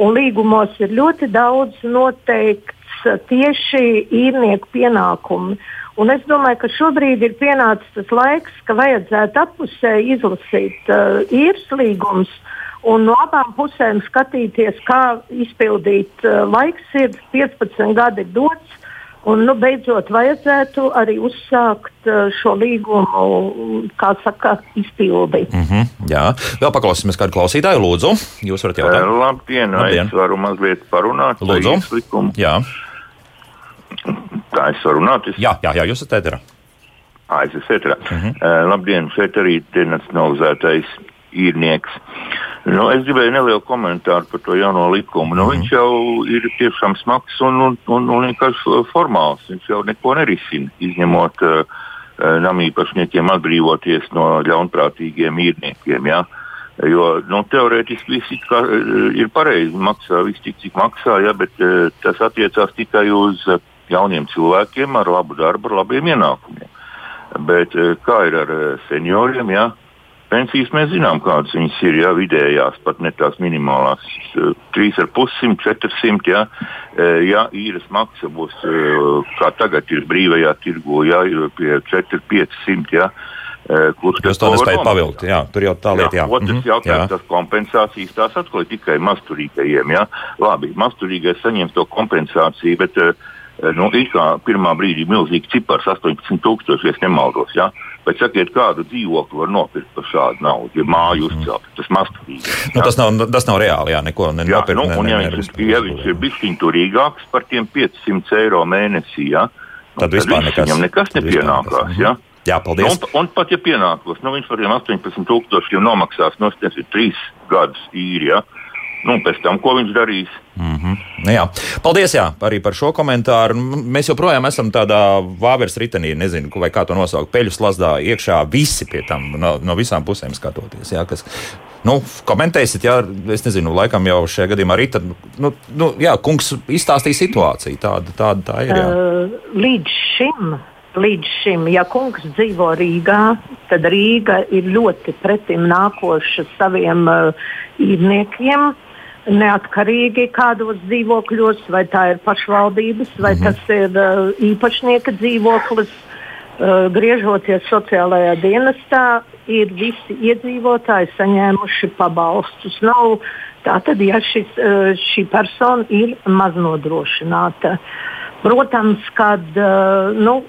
Un līgumos ir ļoti daudz noteikts uh, tieši īrnieku pienākumi. Un es domāju, ka šobrīd ir pienācis tas laiks, ka vajadzētu apusē izlasīt uh, īres līgumus un no abām pusēm skatīties, kā izpildīt. Uh, laiks ir 15 gadi dots. Un, nu, beidzot, vajadzētu arī uzsākt uh, šo līgumu, kā saka, izpildi. Mm -hmm, jā, vēl paklausīsimies kādu klausītāju. Lūdzu, jūs varat jautāt. Uh, labdien, labdien. es varu mazliet parunāt. Lūdzu, jā. Tā es varu runāt. Es... Jā, jā, jā, jūs esat ēterā. Ēterā. Mm -hmm. uh, labdien, šeit arī denacionalizētais īrnieks. Nu, es gribēju nelielu komentāru par to jauno likumu. Nu, mm. Viņš jau ir tiešām smags un, un, un, un vienkārši formāls. Viņš jau neko nerisina, izņemot uh, namīpašniekiem atbrīvoties no ļaunprātīgiem īrniekiem. Ja? Jo nu, teorētiski viss ir, kā, ir pareizi, maksā viss tik, cik maksā, ja, bet tas attiecās tikai uz jauniem cilvēkiem ar labu darbu, ar labiem ienākumiem. Bet kā ir ar senioriem? Ja? Pensijas mēs zinām, kādas viņas ir. Ja, vidējās, pat ne tās minimālās, 3,5, 400. Ja, ja īres maksa būs, kā tagad ir brīvajā tirgu, ja, pie 4, 500. Ja, kurš Jūs to nespējat pavilkt. Jā, tur jau tā lieta. Jā, jā. otrs mm -hmm. jautājums, jā. tas kompensācijas tās atkal tikai masturīgajiem. Jā. Labi, masturīgais saņems to kompensāciju, bet uh, nu, it kā pirmā brīdī milzīgi cipars - 18,000, ja nemaldos. Jā. Bet sakiet, kādu dzīvokli var nopirkt par šādu naudu, ja māju mhm. uzcelt? Tas masturīgi. Nu, tas, nav, tas nav reāli, jā, neko ne, jā, nopirkt. Nu, un, ne, ja, ne, viņš, ja viņš ir bijis turīgāks par tiem 500 eiro mēnesī, jā, nu, tad, tad vispār nekas, viņam nekas nepienākās. Jā. Jā, paldies. Un, un pat ja pienākos, nu, viņš par tiem 18,000 nomaksās no nu, trīs gadus īri. Ja? Nu, pēc tam, ko viņš darīs? Mm -hmm. Nu, jā. Paldies jā, arī par šo komentāru. Mēs joprojām esam tādā vāveres ritenī, nezinu, vai kā to nosaukt, peļu slazdā iekšā visi pie tam no, no visām pusēm skatoties. Jā, kas, nu, komentēsiet, jā, es nezinu, laikam jau šajā gadījumā arī tad, nu, nu, jā, kungs izstāstīja situāciju. Tāda, tāda tā ir. Jā. Uh, līdz šim līdz šim, ja kungs dzīvo Rīgā, tad Rīga ir ļoti pretim nākoša saviem uh, īrniekiem. Neatkarīgi kādos dzīvokļos, vai tā ir pašvaldības, vai -hmm. tas ir uh, īpašnieka dzīvoklis, uh, griežoties sociālajā dienestā, ir visi iedzīvotāji saņēmuši pabalstus. Nav tā tad, ja šis, uh, šī persona ir maznodrošināta. Uh, Protams, kad uh, nu,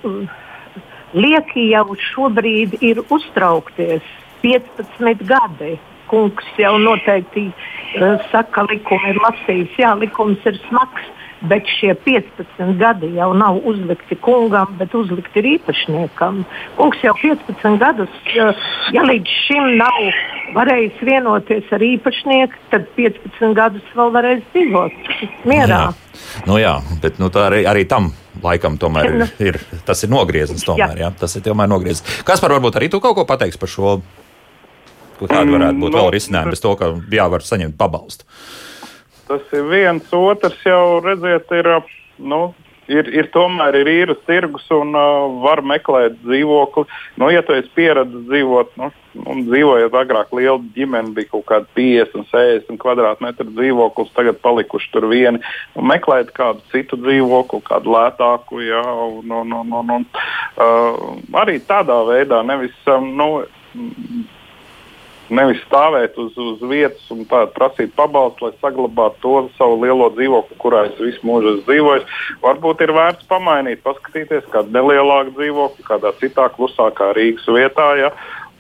lieki jau šobrīd ir uztraukties 15 gadi. Kungs jau noteikti uh, saka, ka likums ir lasījis, jā, likums ir smags, bet šie 15 gadi jau nav uzlikti kungam, bet uzlikti ir īpašniekam. Kungs jau 15 gadus, uh, ja līdz šim nav varējis vienoties ar īpašnieku, tad 15 gadus vēl varēs dzīvot mierā. Jā. Nu, jā, bet nu, arī, arī tam laikam tomēr ir, ir, tas ir nogrieznis. Tomēr, jā. Jā, tas ir tomēr nogrieznis. Kas par varbūt arī tu kaut ko pateiksi par šo? Kāda varētu būt mm, vēl risinājuma bez to, ka jā, var saņemt pabalstu? Tas ir viens, otrs jau redziet, ir nu, ir, ir tomēr ir īres tirgus un uh, var meklēt dzīvokli. Nu, ja tu esi pieredzējis dzīvot, nu, un dzīvojot agrāk, liela ģimene bija kaut kāda 50, 60 kvadrātmetru dzīvoklis, tagad palikuši tur vieni. Meklēt kādu citu dzīvokli, kādu lētāku, jā, un, un, un, un, un uh, arī tādā veidā nevis. Um, nu, Nevis stāvēt uz, uz vietas un prasīt pabalstu, lai saglabātu to savu lielo dzīvokli, kurā es visu mūžu esmu dzīvojis. Varbūt ir vērts pamainīt, paskatīties kādu nelielāku dzīvokli, kādā citā klusākā Rīgas vietā. Ja?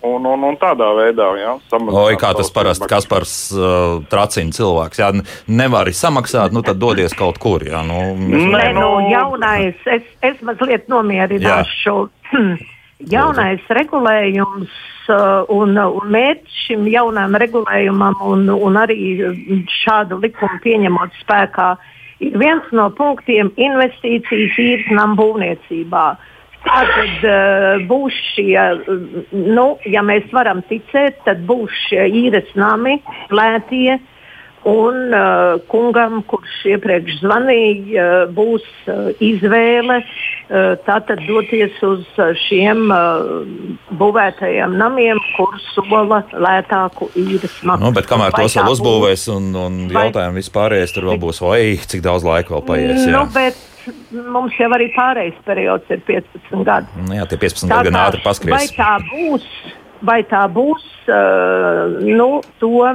Un, un, un tādā veidā, jā, Oi, kā tas parasti Kaspars uh, tracina cilvēks. Jā, nevari samaksāt, nu tad dodies kaut kur. Jā, nu, mēs... Nē, nu, jaunais, es, es mazliet nomierināšu. Jaunais regulējums uh, un, un mērķis šim jaunam regulējumam un, un arī šādu likumu pieņemot spēkā ir viens no punktiem investīcijas īres namu būvniecībā. Tātad uh, būs šie, nu, ja mēs varam ticēt, tad būs šie īres nami, lētie, Un uh, kungam, kurš iepriekš zvanīja, uh, būs uh, izvēle uh, tātad doties uz uh, šiem uh, būvētajiem namiem, kur sola lētāku īres maksu. Nu, bet kamēr tos vēl uzbūvēs un, un jautājumi vispārējais, tur vēl būs, vai cik daudz laika vēl paies. Jā. Nu, bet mums jau arī pārējais periods ir 15 gadi. Nu, jā, tie 15 gadi gan ātri paskries. Vai tā būs? Vai tā būs, uh, nu, to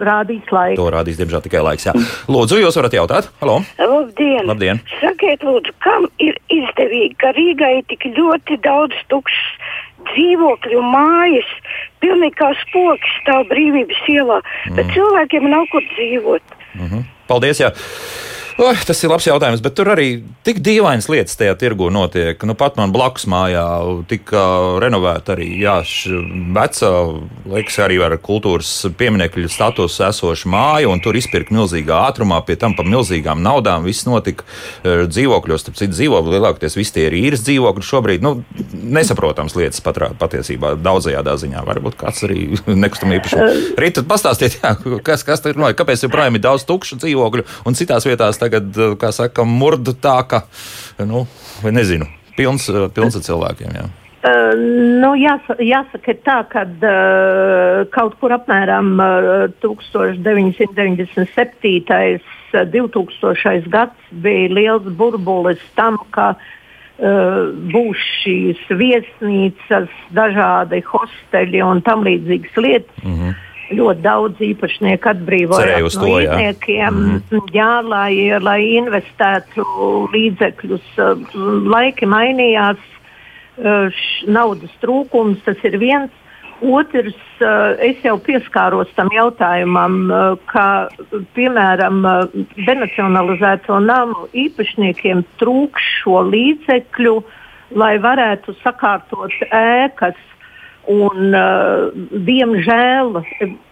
rādīs laiks. To rādīs, diemžēl, tikai laiks. Jā. Lūdzu, jūs varat jautāt? Halo! Labdien! Labdien. Sakiet, lūdzu, kam ir izdevīgi, ka Rīgai ir tik ļoti daudz tukšs dzīvokļu mājas, pilnīgi kā spoks stāv brīvības ielā, mm. bet cilvēkiem nav kur dzīvot. Mm -hmm. Paldies! Jā. Oh, tas ir labs jautājums, bet tur arī tik dīvainas lietas tajā tirgu notiek. Nu, pat man blakus mājā tika renovēta arī jā, veca, liekas, arī ar kultūras pieminiekļu statusu esoša māja, un tur izpirka milzīgā ātrumā, pie tam par milzīgām naudām. Viss notika e, dzīvokļos, starp citu dzīvokļu lielākoties visi tie ir īres dzīvokļi šobrīd. Nu, nesaprotams lietas patrā, patiesībā daudzajādā ziņā. Varbūt kāds arī nekustamā īpašuma. Rīt pastāstiet, jā, kas, kas tur notiek, kāpēc joprojām ir daudz tukšu dzīvokļu un citās vietās tagad, eh, kā saka, murdu tā, ka, nu, vai nezinu, pilns, eh, pilns ar cilvēkiem. Jā. Uh, nu, jāsaka, jāsaka tā, ka uh, kaut kur apmēram uh, 1997. 2000. gads bija liels burbulis tam, ka uh, būs šīs viesnīcas, dažādi hosteļi un tam līdzīgas lietas. Mm -hmm ļoti daudz īpašnieku atbrīvojās no īrniekiem, mm. jā, lai, lai investētu līdzekļus. Laiki mainījās, naudas trūkums, tas ir viens. Otrs, es jau pieskāros tam jautājumam, ka, piemēram, denacionalizēto namu īpašniekiem trūks šo līdzekļu, lai varētu sakārtot ēkas Un, uh, diemžēl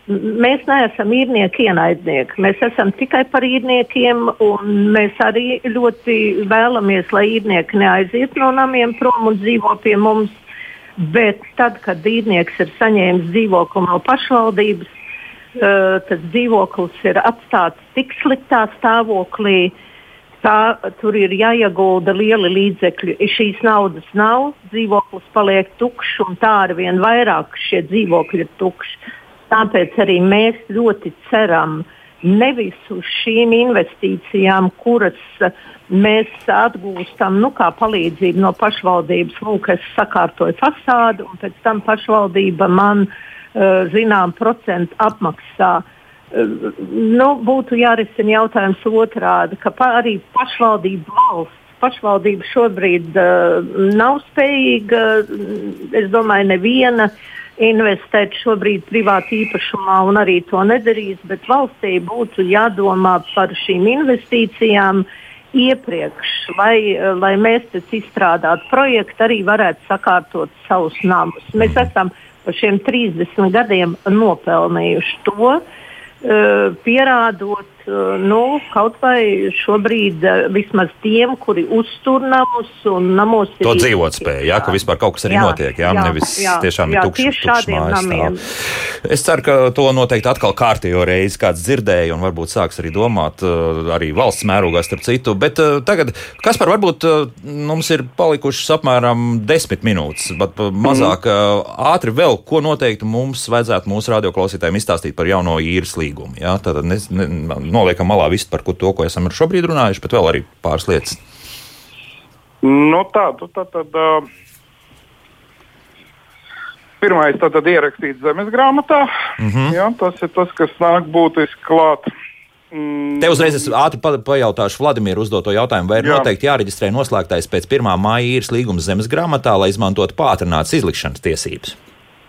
mēs neesam īrnieki ienaidnieki. Mēs esam tikai par īrniekiem, un mēs arī ļoti vēlamies, lai īrnieki neaiziet no namiem prom un dzīvo pie mums. Bet tad, kad īrnieks ir saņēmis dzīvokli no pašvaldības, uh, tas dzīvoklis ir atstāts tik sliktā stāvoklī, uh, Tā, tur ir jāiegulda lieli līdzekļi. Šīs naudas nav, dzīvoklis paliek tukšs, un tā ar vien vairāk šie dzīvokļi ir tukši. Tāpēc arī mēs ļoti ceram nevis uz šīm investīcijām, kuras mēs atgūstam nu, kā palīdzību no pašvaldības. Lūk, es sakārtoju fasādi, un pēc tam pašvaldība man uh, zinām procentu apmaksā. Uh, nu, būtu jārisina jautājums otrādi, ka pa, arī pašvaldība valsts. Pašvaldība šobrīd uh, nav spējīga, es domāju, neviena investēt šobrīd privāti īpašumā un arī to nedarīs, bet valstī būtu jādomā par šīm investīcijām iepriekš, lai, lai mēs pēc izstrādātu projektu arī varētu sakārtot savus namus. Mēs esam par šiem 30 gadiem nopelnījuši to, uh, pierādot nu, kaut vai šobrīd vismaz tiem, kuri uztur namus un namos ir. To dzīvot spēja, jā, ka vispār kaut kas arī jā, notiek, jā, jā nevis jā, tiešām jā, ir tukšs, tukšs mājas namiem. Es ceru, ka to noteikti atkal kārtējo reizi kāds dzirdēja un varbūt sāks arī domāt arī valsts mērogā starp citu, bet tagad, kas par varbūt mums ir palikušas apmēram desmit minūtes, bet mazāk mm. ātri vēl, ko noteikti mums vajadzētu mūsu radioklausītājiem izstāstīt par jauno īres līgumu, jā, tātad ne, ne, noliekam malā visu par to, ko esam šobrīd runājuši, bet vēl arī pāris lietas. Nu, tā, tu, tā, tad, pirmais tad, tad ierakstīts zemes grāmatā. Mm -hmm. jā, tas ir tas, kas nāk būtiski klāt. Mm. Te uzreiz es ātri pa, pajautāšu Vladimiru uzdoto jautājumu, vai ir Jā. noteikti jāreģistrē noslēgtais pēc 1. māja īres līguma zemes grāmatā, lai izmantotu pātrinātas izlikšanas tiesības?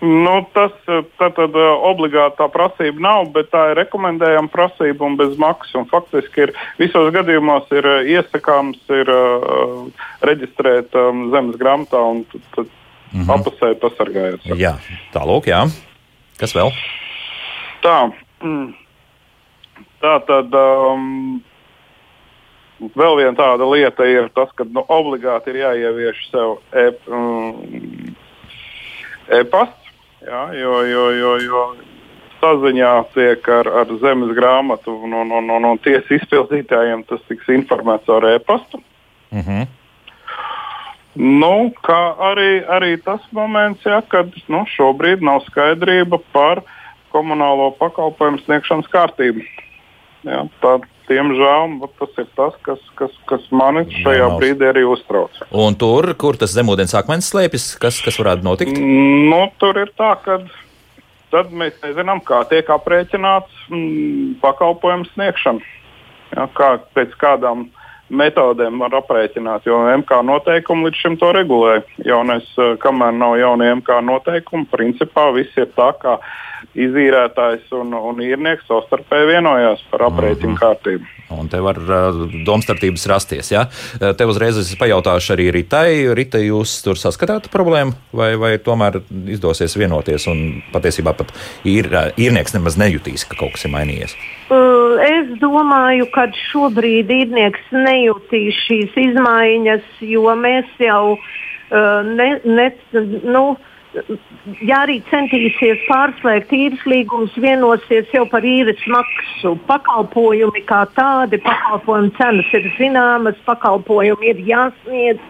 Nu, tas tātad eh, obligāti tā prasība nav, bet tā ir rekomendējama prasība un bez maksas. Un faktiski ir visos gadījumos ir eh, iesakāms ir, uh, reģistrēt um, zemes grāmatā un tad mm -hmm. apusēji pasargājot. Jā, tālāk, jā. Kas vēl? Tā, mm, tā tad. Um, Vēl viena tāda lieta ir tas, ka nu, obligāti ir jāievieš sev e-pasta. Mm, e Jā, jo, jo, jo, jo saziņā tiek ar, ar zemes grāmatu un, un, un, un, un tiesu izpildītājiem tas tiks informēts ar e-pastu. Mm -hmm. Nu, kā arī, arī tas moments, ja, kad nu, šobrīd nav skaidrība par komunālo pakalpojumu sniegšanas kārtību. Ja, tā, Diemžēl tas ir tas, kas, kas, kas mani šajā Jā, brīdī arī uztrauc. Un tur, kur tas zemūdens akmens slēpjas, kas, kas varētu notikt? Nu, tur ir tā, ka tad mēs nezinām, kā tiek aprēķināts mm, pakalpojumu sniegšana. Ja, kā, pēc kādām metodēm var aprēķināt, jo MK noteikumi līdz šim to regulē. Jaunais, eh, kamēr nav jaunie MK noteikumi, principā viss ir tā, kā izīrētājs un, un īrnieks savstarpēji vienojās par aprēķinu Mhm. kārtību. Un te var uh, domstarpības rasties. Ja? Uh, Te uzreiz es pajautāšu arī Ritai. Rita, jūs tur saskatāt problēmu, vai, vai tomēr izdosies vienoties un patiesībā pat īr, uh, īrnieks nemaz nejutīs, ka kaut kas ir mainījies? Uh, Es domāju, ka šobrīd īrnieks nejūtīs šīs izmaiņas, jo mēs jau uh, ne, ne, nu, ja arī centīsies pārslēgt īres līgumus, vienosies jau par īres maksu. Pakalpojumi kā tādi, pakalpojumu cenas ir zināmas, pakalpojumi ir jāsniedz.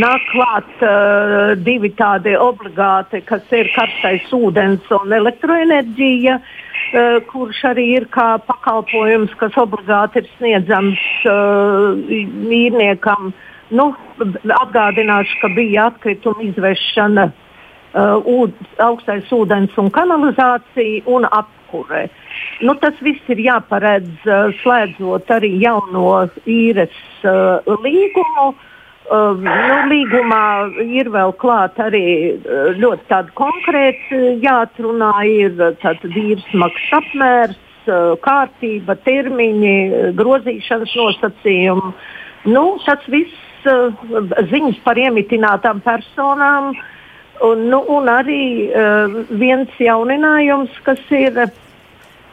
Nāk klāt uh, divi tādi obligāti, kas ir karstais ūdens un elektroenerģija, uh, kurš arī ir kā pakalpojums, kas obligāti ir sniedzams uh, īrniekam. Nu, atgādināšu, ka bija atkrituma izvešana uh, ūd, augstais ūdens un kanalizācija un apkure. Nu, tas viss ir jāparedz uh, slēdzot arī jauno īres uh, līgumu. Uh, nu, līgumā ir vēl klāt arī uh, ļoti tādi konkrēti uh, jāatrunā, ir uh, tātad īres maksas apmērs, uh, kārtība, termiņi, uh, grozīšanas nosacījumi. Nu, tas viss uh, ziņas par iemitinātām personām. Un, nu, un arī uh, viens jauninājums, kas ir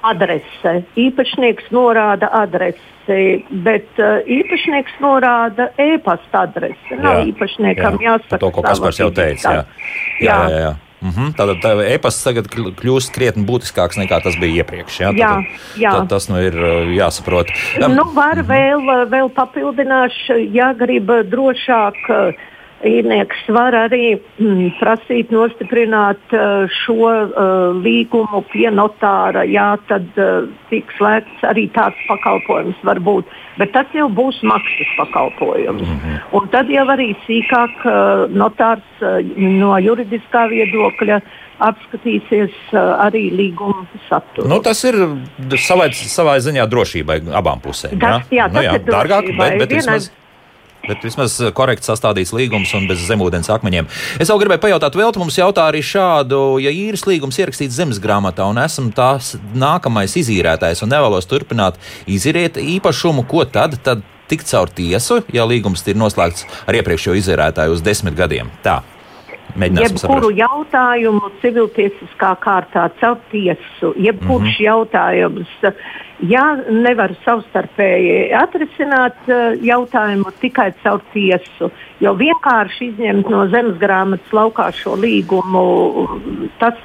adrese. Īpašnieks norāda adresi, bet uh, īpašnieks norāda e-pasta adresi. Nav Jā, īpašniekam jā. jāsaka. To, ko Kaspars jau teica. Jā, identitāte. jā, jā. jā. Mhm. Tātad tā e-pasts tagad kļ- kļūst krietni būtiskāks nekā tas bija iepriekš. Jā, Jā, Tātad- jā. tā- Tas nu ir uh, jāsaprot. Nu, var vēl, vēl papildināšu, ja grib drošāk. uh, Īrnieks var arī mm, prasīt nostiprināt uh, šo uh, līgumu pie notāra. Jā, tad uh, tiks slēgts arī tāds pakalpojums var būt. Bet tas jau būs maksas pakalpojums. Mm -hmm. Un tad jau arī sīkāk uh, notārs uh, no juridiskā viedokļa apskatīsies uh, arī līguma saturu. Nu, tas ir savai, savai ziņā drošībai abām pusēm. Tas- jā, nu, tas ir dārgāk, bet, bet, Vienai- vismaz, bet vismaz korekti sastādīts līgums un bez zemūdens akmeņiem. Es vēl gribēju pajautāt, vēl mums jautā arī šādu, ja īres līgums ierakstīts zemes grāmatā un esam tās nākamais izīrētājs un nevēlos turpināt izīrēt īpašumu, ko tad? tad Tikt caur tiesu, ja līgums ir noslēgts ar iepriekšējo izīrētāju uz desmit gadiem. Tā. Mēģināsim Jebkuru saprast. jautājumu civiltiesiskā kārtā caur tiesu, jebkurš mm -hmm. jautājums, ja nevar savstarpēji atrisināt eh, jautājumu tikai caur tiesu, jo vienkārši izņemt no zemes grāmatas laukā šo līgumu, tas,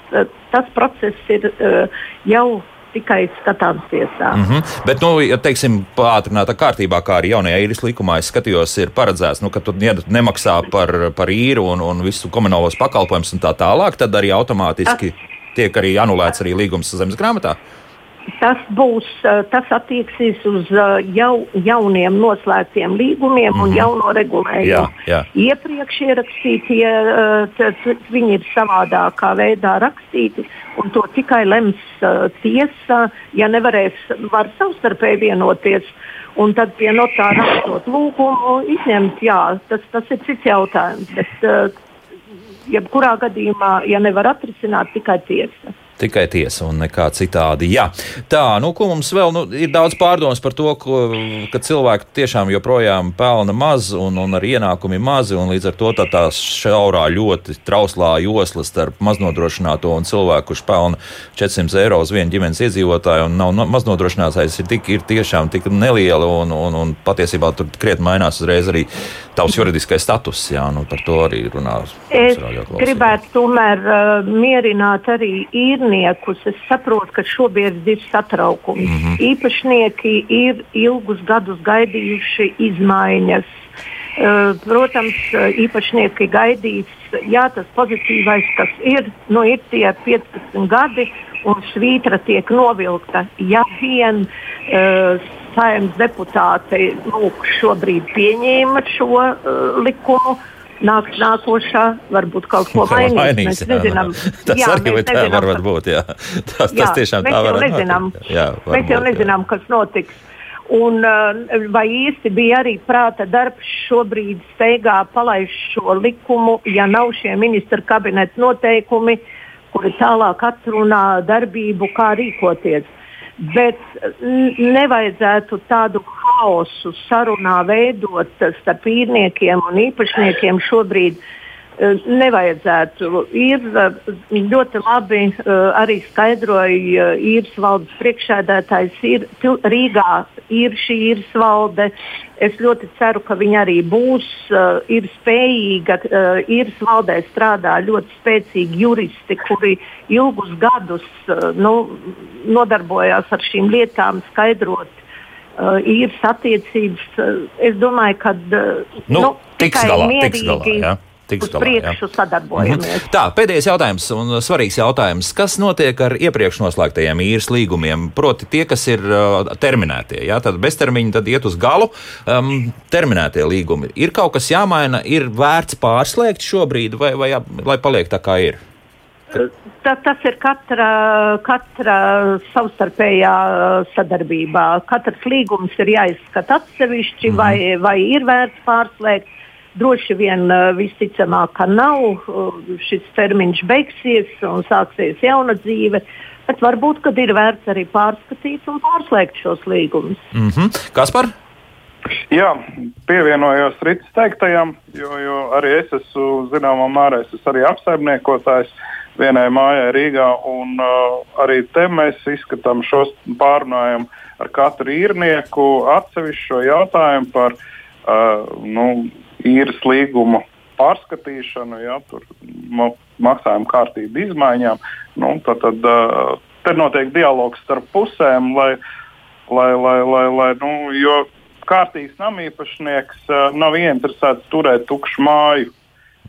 tas process ir eh, jau tikai skatāms tiesā. Mm -hmm. Bet, nu, ja teiksim, pātrinātā kārtībā, kā arī jaunajā īres likumā, es skatījos, ir paredzēts, nu, ka tu nemaksā par, par īru un, un visu komunālos pakalpojumus un tā tālāk, tad arī automātiski tiek arī anulēts arī līgums zemes grāmatā. Tas būs, tas attieksies uz jau, jauniem noslēgtiem līgumiem mm -hmm. un jauno regulējumu. Jā, jā. Iepriekš ierakstītie, viņi ir savādākā veidā rakstīti, un to tikai lems tiesa, ja nevarēs, var savstarpēji vienoties. Un tad pie notāra rakstot lūgumu izņemt, jā, tas, tas ir cits jautājums. Bet, jebkurā gadījumā, ja nevar atrisināt, tikai tiesa. Tikai tiesa un nekā citādi. Jā. Tā, nu, ko mums vēl nu, ir daudz pārdomas par to, ko, ka cilvēki tiešām joprojām pelna maz un, un ar ienākumi mazi. Līdz ar to tā, tā šaurā, ļoti trauslā josla starp maznodrošināto un cilvēku, kurš pelna 400 eiro uz vienu ģimenes iedzīvotāju un nav no, maznodrošinātais, ir, tik, ir tiešām tik neliela un, un, un patiesībā tur krietni mainās uzreiz arī tavs juridiskais status. Jā, nu, par to arī runā. Es gribētu tomēr uh, mierināt arī īrniekus. Es saprotu, ka šobrīd ir satraukums. Mm -hmm. Īpašnieki ir ilgus gadus gaidījuši izmaiņas. Uh, protams, uh, īpašnieki gaidīs, jā, tas pozitīvais, kas ir, nu, ir tie 15 gadi, un svītra tiek novilkta. Ja vien uh, saimnes deputāti lūk, šobrīd pieņēma šo uh, likumu, nāks nākošā, varbūt kaut ko mainīs. mainīs mēs nezinām, tas jā, arī mēs tā nezinām, var būt. Jā. Tas, Jā, tas tiešām tā var nezinām. Jā, Mēs jau varbūt, jā. nezinām, kas notiks. Un, uh, vai īsti bija arī prāta darbs šobrīd steigā palaist šo likumu, ja nav šie ministra kabineta noteikumi, kuri tālāk atrunā darbību, kā rīkoties. Bet nevajadzētu tādu haosu sarunā veidot starp īrniekiem un īpašniekiem šobrīd. Uh, nevajadzētu. Ir eh, ļoti labi eh, arī skaidroja īres valdes priekšsēdētājs. Ir Rīgā ir šī īres valde. Es ļoti ceru, ka viņa arī būs. Ir spējīga, īres valdē strādā ļoti spēcīgi juristi, kuri ilgus gadus nu, nodarbojās ar šīm lietām, skaidrot īres attiecības. Es domāju, ka nu, nu, tikai galā, mierīgi galā, ja? Uz galā, priekšu jā. sadarbojamies. -hmm. Tā, pēdējais jautājums un svarīgs jautājums. Kas notiek ar iepriekš noslēgtajiem īres līgumiem? Proti, tie, kas ir uh, terminētie, jā, tad beztermiņi tad iet uz galu. Um, terminētie līgumi. Ir kaut kas jāmaina, ir vērts pārslēgt šobrīd, vai, vai jā, lai paliek tā, kā ir? Ta, tas ir katra, katra savstarpējā sadarbībā. Katrs līgums ir jāizskata atsevišķi, mm -hmm. vai, vai ir vērts pārslēgt Droši vien eh, visticamāk, ka nav. Eh, šis termiņš beigsies un sāksies jauna dzīve. Bet varbūt, kad ir vērts arī pārskatīt un pārslēgt šos līgumus. Mm -hmm. Kas par? Jā, pievienojos Rītas teiktajam, jo, jo arī es esmu zināmā mērā es esmu arī apsaimniekotājs vienai mājai Rīgā. Un, uh, arī te mēs izskatām šos pārunājumu ar katru īrnieku atsevišķu šo jautājumu par uh, nu, īres līgumu pārskatīšanu, ja, tur maksājuma kārtību izmaiņām. Nu, tad, tad uh, te notiek dialogs starp pusēm, lai, lai, lai, lai, lai nu, jo kārtīgs namīpašnieks uh, nav ieinteresēts turēt tukšu māju.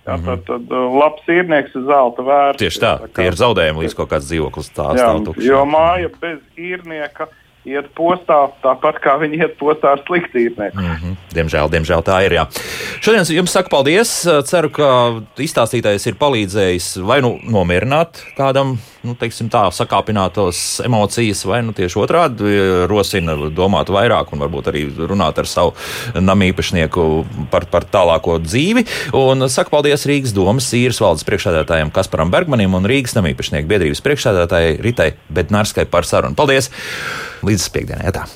Jā, mm -hmm. Tad, tad labs īrnieks ir zelta vērts. Tieši tā, tā kā, tie ir zaudējumi, līdz kaut kāds dzīvoklis stāv tukšs. Jo māja bez īrnieka iet postā, tāpat kā viņi iet postā ar sliktītnieku. Mm -hmm. Diemžēl, diemžēl tā ir. Jā. Šodien jums saku paldies. Ceru, ka izstāstītais ir palīdzējis vai nu nomierināt kādam, nu, teiksim tā, sakāpinātos emocijas, vai nu tieši otrādi rosina domāt vairāk un varbūt arī runāt ar savu namīpašnieku par, par tālāko dzīvi. Un saku paldies Rīgas domas īres valdes priekšsēdētājiem Kasparam Bergmanim un Rīgas namīpašnieku biedrības priekšsēdētājai Ritai Betnārskai par sarunu. Paldies! Līdz piekdienai! Tā.